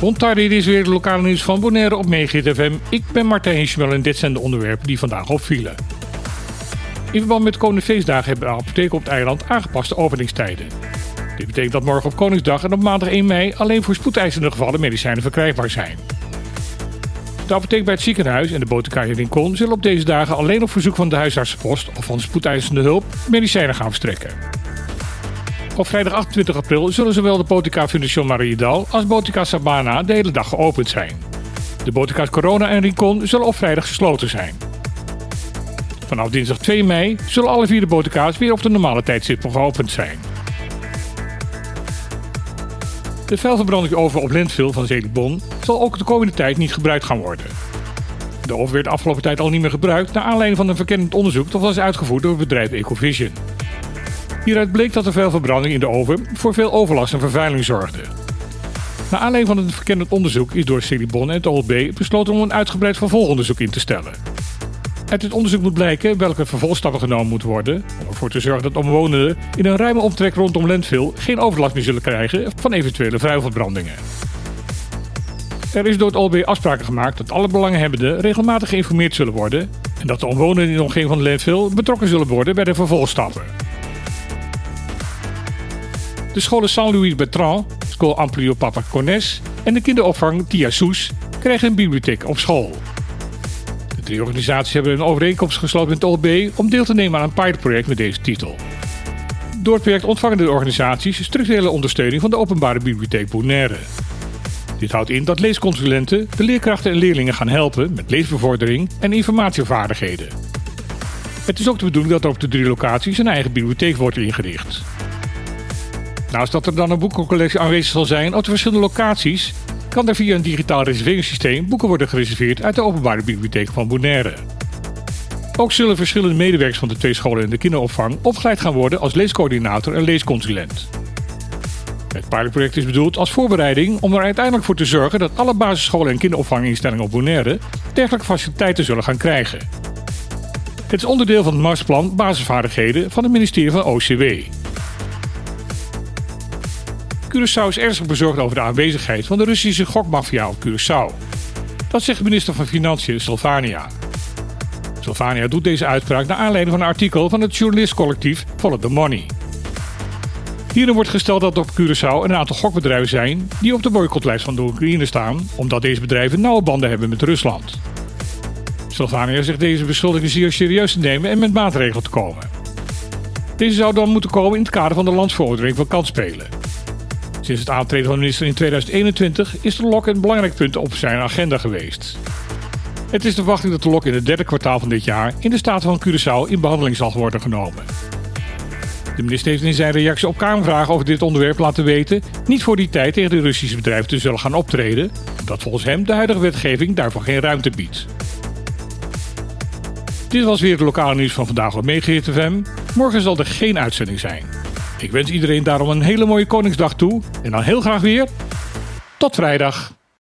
Rond dit is weer de lokale nieuws van Bonaire op FM. Ik ben Martijn Schmel en dit zijn de onderwerpen die vandaag opvielen. In verband met de komende feestdagen hebben de apotheken op het eiland aangepaste openingstijden. Dit betekent dat morgen op Koningsdag en op maandag 1 mei alleen voor spoedeisende gevallen medicijnen verkrijgbaar zijn. De apotheek bij het ziekenhuis en de boterkaai in Rincon zullen op deze dagen alleen op verzoek van de huisartsenpost of van spoedeisende hulp medicijnen gaan verstrekken. Op vrijdag 28 april zullen zowel de Botica Fundación Mariedal als Botica Sabana de hele dag geopend zijn. De Botica's Corona en Rincon zullen op vrijdag gesloten zijn. Vanaf dinsdag 2 mei zullen alle vier de botica's weer op de normale tijdstip geopend zijn. De vuilverbranding over op Lentville van Zelibon zal ook de komende tijd niet gebruikt gaan worden. De oven werd de afgelopen tijd al niet meer gebruikt naar aanleiding van een verkennend onderzoek dat was uitgevoerd door het bedrijf Ecovision. Hieruit bleek dat de vuilverbranding in de oven voor veel overlast en vervuiling zorgde. Naar aanleiding van het verkennend onderzoek is door Celibon en het OLB besloten om een uitgebreid vervolgonderzoek in te stellen. Uit dit onderzoek moet blijken welke vervolgstappen genomen moeten worden om ervoor te zorgen dat omwonenden in een ruime omtrek rondom Lentville geen overlast meer zullen krijgen van eventuele vuilverbrandingen. Er is door het OLB afspraken gemaakt dat alle belanghebbenden regelmatig geïnformeerd zullen worden en dat de omwonenden in de omgeving van Lentville betrokken zullen worden bij de vervolgstappen. De scholen Saint-Louis Bertrand, School Amplio Papa Cones en de kinderopvang Tia Soes krijgen een bibliotheek op school. De drie organisaties hebben een overeenkomst gesloten met het OLB om deel te nemen aan een pilotproject met deze titel. Door het project ontvangen de organisaties structurele ondersteuning van de Openbare Bibliotheek Bonaire. Dit houdt in dat leesconsulenten de leerkrachten en leerlingen gaan helpen met leesbevordering en informatievaardigheden. Het is ook de bedoeling dat er op de drie locaties een eigen bibliotheek wordt ingericht. Naast dat er dan een boekencollectie aanwezig zal zijn op de verschillende locaties, kan er via een digitaal reserveringssysteem boeken worden gereserveerd uit de Openbare Bibliotheek van Bonaire. Ook zullen verschillende medewerkers van de twee scholen in de kinderopvang opgeleid gaan worden als leescoördinator en leesconsulent. Het pilotproject is bedoeld als voorbereiding om er uiteindelijk voor te zorgen dat alle basisscholen en kinderopvanginstellingen op Bonaire dergelijke faciliteiten zullen gaan krijgen. Het is onderdeel van het marsplan basisvaardigheden van het ministerie van OCW. Curaçao is ernstig bezorgd over de aanwezigheid van de Russische gokmafia op Curaçao. Dat zegt minister van Financiën Sylvania. Sylvania doet deze uitspraak naar aanleiding van een artikel van het journalistcollectief Follow the Money. Hierin wordt gesteld dat op Curaçao een aantal gokbedrijven zijn die op de boycottlijst van de Oekraïne staan, omdat deze bedrijven nauwe banden hebben met Rusland. Sylvania zegt deze beschuldiging zeer serieus te nemen en met maatregelen te komen. Deze zou dan moeten komen in het kader van de landsverordening van kansspelen. Sinds het aantreden van de minister in 2021 is de LOK een belangrijk punt op zijn agenda geweest. Het is de verwachting dat de LOK in het derde kwartaal van dit jaar in de Staten van Curaçao in behandeling zal worden genomen. De minister heeft in zijn reactie op Kamervragen over dit onderwerp laten weten niet voor die tijd tegen de Russische bedrijven te zullen gaan optreden, omdat volgens hem de huidige wetgeving daarvoor geen ruimte biedt. Dit was weer het lokale nieuws van vandaag op Megahit FM. Morgen zal er geen uitzending zijn. Ik wens iedereen daarom een hele mooie Koningsdag toe. En dan heel graag weer. Tot vrijdag.